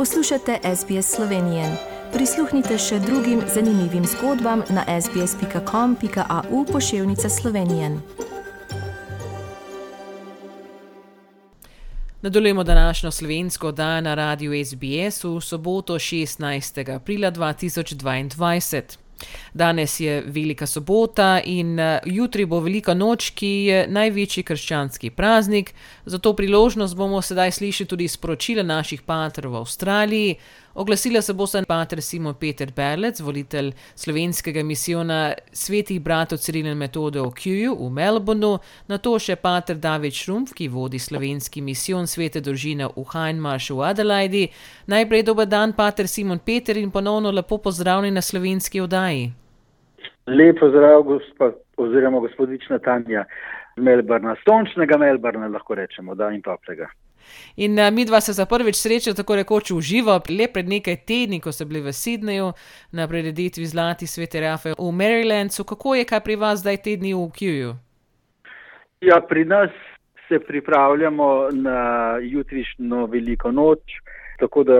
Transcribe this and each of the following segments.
Poslušate SBS Slovenije. Prisluhnite še drugim zanimivim zgodbam na sbsp.com.au pošiljka Slovenije. Nadaljujemo današnjo slovensko dan na radiju SBS v soboto 16. aprila 2022. Danes je Velika sobota in eh, jutri bo Velika noč, ki je največji krščanski praznik. Zato priložnost bomo sedaj slišali tudi sporočila naših patrov v Avstraliji. Oglasila se bo se pater Simon Peter Berlec, volitelj slovenskega misijona svetih bratov Cirilne metode v Kjuju v Melbourneu, na to še pater David Šrumpf, ki vodi slovenski misijon svete družine v Heinmaršu v Adelaidi. Najprej dober dan, pater Simon Peter in ponovno lepo pozdravljeni na slovenski oddaji. Lepo zdrav, gospod, oziroma gospodična Tanja, Melbourna, sončnega Melbourna, lahko rečemo, da in toplega. In uh, mi dva se za prvič srečala tako rekoč v živo, le pred nekaj tedni, ko so bili v Sydneyju na prededitvi Zlati svete Rafe v Marylandu. Kako je kaj pri vas zdaj tedni v Kjuju? Ja, pri nas se pripravljamo na jutrišnjo veliko noč, tako da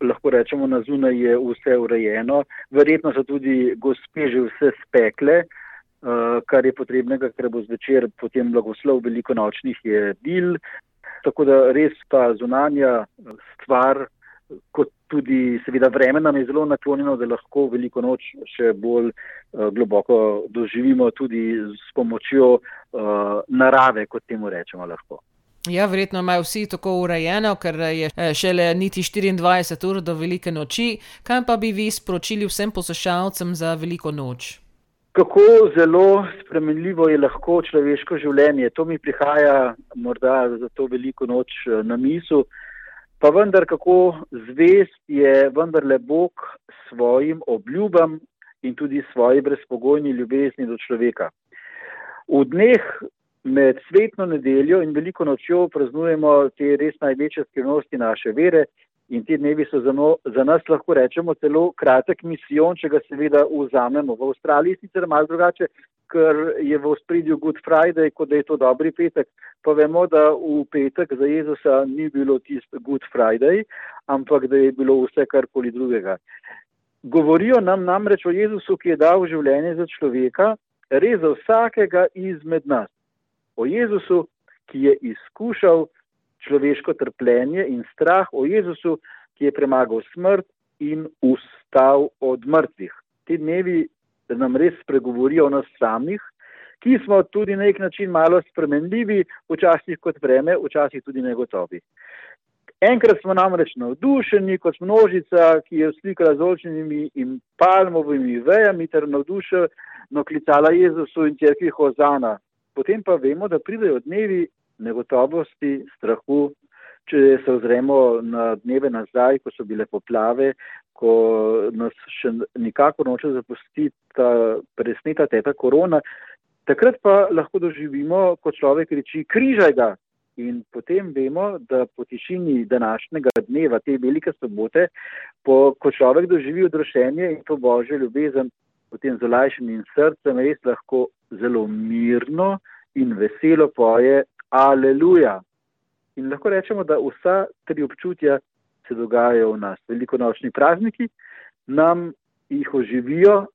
lahko rečemo, na zunaj je vse urejeno. Verjetno so tudi gospe že vse spekle. Uh, kar je potrebnega, ker bo zvečer potem blagoslov veliko nočnih jedil, Tako da res ta zunanja stvar, kot tudi seveda vreme nam je zelo naklonjeno, da lahko veliko noč še bolj uh, globoko doživimo tudi s pomočjo uh, narave, kot temu rečemo lahko. Ja, verjetno imajo vsi tako urejeno, ker je eh, šele niti 24 ur do velike noči. Kaj pa bi vi sporočili vsem poslušalcem za veliko noč? Kako zelo spremenljivo je lahko človeško življenje. To mi prihaja morda za to veliko noč eh, na mislu, pa vendar kako zvest je vendarle Bog svojim obljubam in tudi svoji brezpogojni ljubezni do človeka. V dneh med svetno nedeljo in veliko nočjo praznujemo te res največje skrivnosti naše vere In ti dnevi so za, no, za nas, lahko rečemo, celo kratek misijon, če ga seveda vzamemo. V Avstraliji sicer malo drugače, ker je v spredju Good Friday, kot da je to dobri petek. Pa vemo, da v petek za Jezusa ni bilo tisti Good Friday, ampak da je bilo vse karkoli drugega. Govorijo nam namreč o Jezusu, ki je dal življenje za človeka, res za vsakega izmed nas. O Jezusu, ki je izkušal človeško trpljenje in strah o Jezusu, ki je premagal smrt in ustal od mrtvih. Ti dnevi nam res spregovorijo o nas samih, ki smo tudi na nek način malo spremenljivi, včasih kot vreme, včasih tudi negotovi. Enkrat smo namreč navdušeni kot množica, ki je slikala z olčnimi in palmovimi vejami ter navdušeno klicala Jezusu in cerkvi Hozana. Potem pa vemo, da pridejo dnevi, negotovosti, strahu. Če se ozremo na dneve nazaj, ko so bile poplave, ko nas še nikako noče zapustiti ta presneta teta korona, takrat pa lahko doživimo, ko človek reči križaj ga. In potem vemo, da po tišini današnjega dneva, te velike sobote, po, ko človek doživi odrošenje in to božjo ljubezen, potem z olajšanim srcem res lahko zelo mirno in veselo poje Aleluja. In lahko rečemo, da vsa tri občutja se dogajajo v nas. Veliko nočni prazniki nam jih oživijo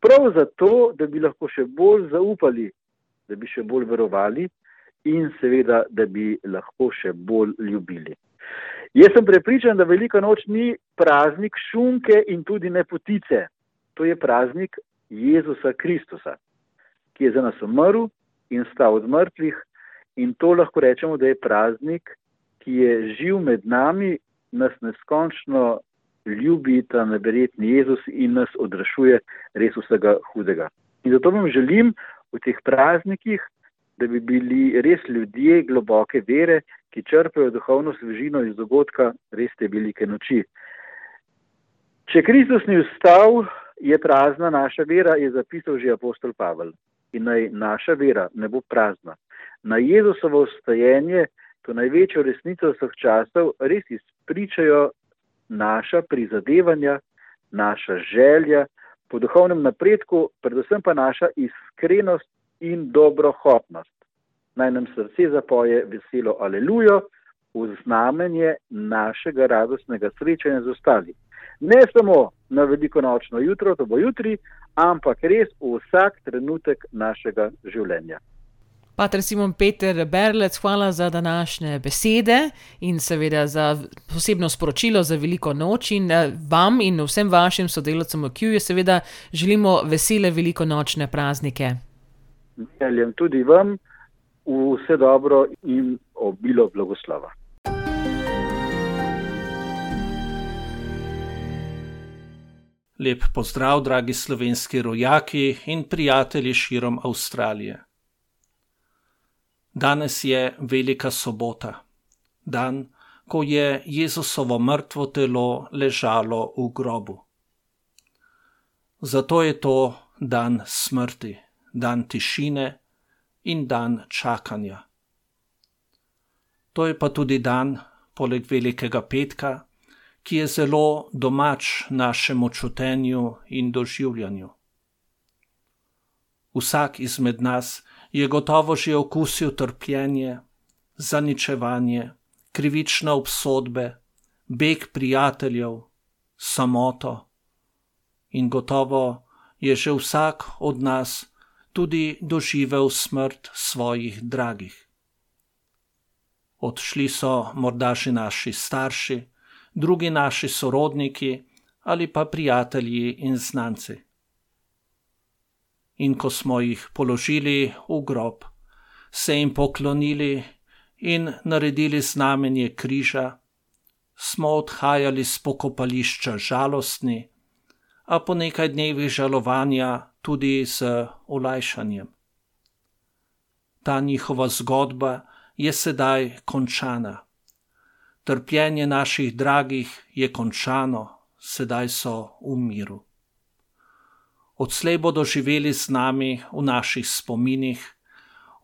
prav zato, da bi lahko še bolj zaupali, da bi še bolj verovali in seveda, da bi lahko še bolj ljubili. Jaz sem prepričan, da velika noč ni praznik šunke in tudi ne potice. To je praznik Jezusa Kristusa, ki je za nas umrl in stal od mrtvih In to lahko rečemo, da je praznik, ki je živ med nami, nas neskončno ljubi ta neverjetni Jezus in nas odrašuje res vsega hudega. In zato vam želim v teh praznikih, da bi bili res ljudje globoke vere, ki črpajo duhovno svežino iz dogodka res te velike noči. Če Kristus ni vstal, je prazna naša vera, je zapisal že apostol Pavel. In naj naša vera ne bo prazna na Jezusovo stajenje, to največjo resnico vseh časov, res izpričajo naša prizadevanja, naša želja po duhovnem napredku, predvsem pa naša iskrenost in dobrohotnost. Naj nam srce zapoje veselo alelujo v znamenje našega radostnega srečanja z ostali. Ne samo na veliko nočno jutro, to bo jutri, ampak res vsak trenutek našega življenja. Pater Simon Peter Berlec, hvala za današnje besede in seveda za posebno sporočilo za veliko noč. In eh, vam in vsem vašim sodelavcem v QU seveda želimo vesele velikonočne praznike. Želim tudi vam vse dobro in obilo blagoslova. Lep pozdrav, dragi slovenski rojaki in prijatelji širom Avstralije. Danes je velika sobota, dan, ko je Jezusovo mrtvo telo ležalo v grobu. Zato je to dan smrti, dan tišine in dan čakanja. To je pa tudi dan, poleg velikega petka, ki je zelo domač našemu čutenju in doživljanju. Vsak izmed nas je gotovo že okusil trpljenje, zaničevanje, krivične obsodbe, beg prijateljev, samoto in gotovo je že vsak od nas tudi doživel smrt svojih dragih. Odšli so morda že naši starši, drugi naši sorodniki ali pa prijatelji in znanci in ko smo jih položili v grob, se jim poklonili in naredili znamenje križa, smo odhajali z pokopališča žalostni, a po nekaj dnevih žalovanja tudi z olajšanjem. Ta njihova zgodba je sedaj končana. Trpljenje naših dragih je končano, sedaj so v miru odslej bodo živeli z nami v naših spominih,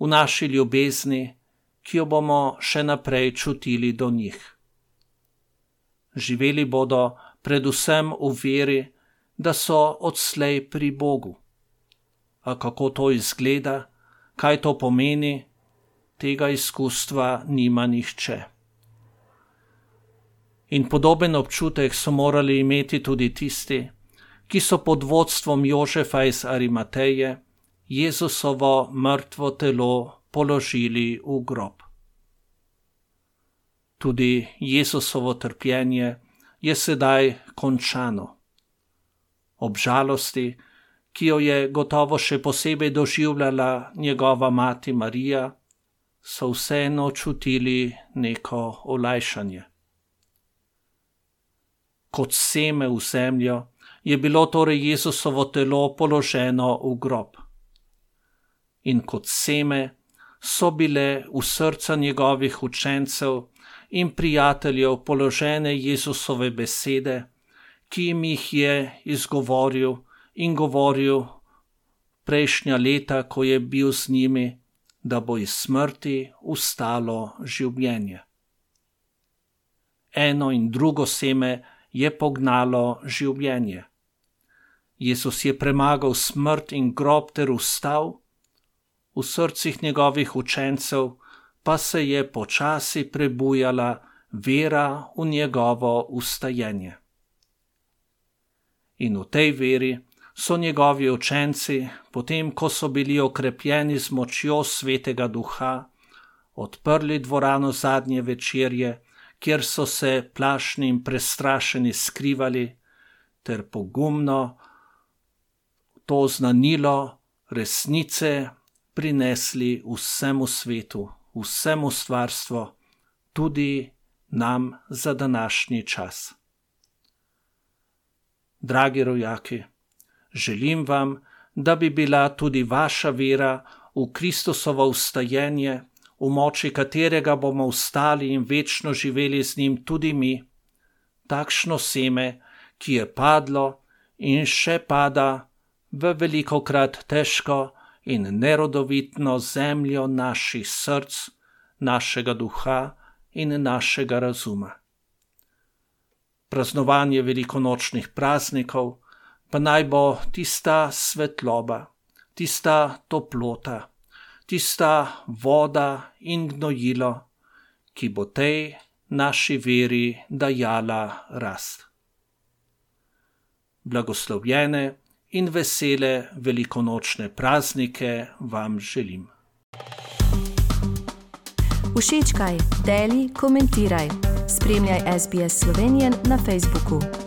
v naši ljubezni, ki jo bomo še naprej čutili do njih. Živeli bodo predvsem v veri, da so odslej pri Bogu. A kako to izgleda, kaj to pomeni, tega izkustva nima nihče. In podoben občutek so morali imeti tudi tisti, ki so pod vodstvom Jožefa iz Arimateje Jezusovo mrtvo telo položili v grob. Tudi Jezusovo trpljenje je sedaj končano. Ob žalosti, ki jo je gotovo še posebej doživljala njegova mati Marija, so vseeno čutili neko olajšanje. Kot seme v zemljo, je bilo torej Jezusovo telo položeno v grob. In kot seme so bile v srca njegovih učencev in prijateljev položene Jezusove besede, ki jim jih je izgovoril in govoril prejšnja leta, ko je bil z njimi, da bo iz smrti ustalo življenje. Eno in drugo seme je pognalo življenje. Jezus je premagal smrt in grob ter ustal, v srcih njegovih učencev pa se je počasi prebujala vera v njegovo ustajenje. In v tej veri so njegovi učenci, potem ko so bili okrepljeni z močjo svetega duha, odprli dvorano zadnje večerje, kjer so se plašni in prestrašeni skrivali, ter pogumno to znanilo resnice prinesli vsemu svetu, vsemu stvarstvu, tudi nam za današnji čas. Dragi rojaki, želim vam, da bi bila tudi vaša vera v Kristusovo ustajenje, v moči katerega bomo vstali in večno živeli z njim tudi mi, takšno seme, ki je padlo in še pada v veliko krat težko in nerodovitno zemljo naših src, našega duha in našega razuma. Praznovanje velikonočnih praznikov pa naj bo tista svetloba, tista toplota, tista voda in gnojilo, ki bo tej naši veri dajala rast. Blagoslovljene in vesele velikonočne praznike vam želim. Všečkaj, deli, komentiraj. Spremljaj SBS Slovenijo na Facebooku.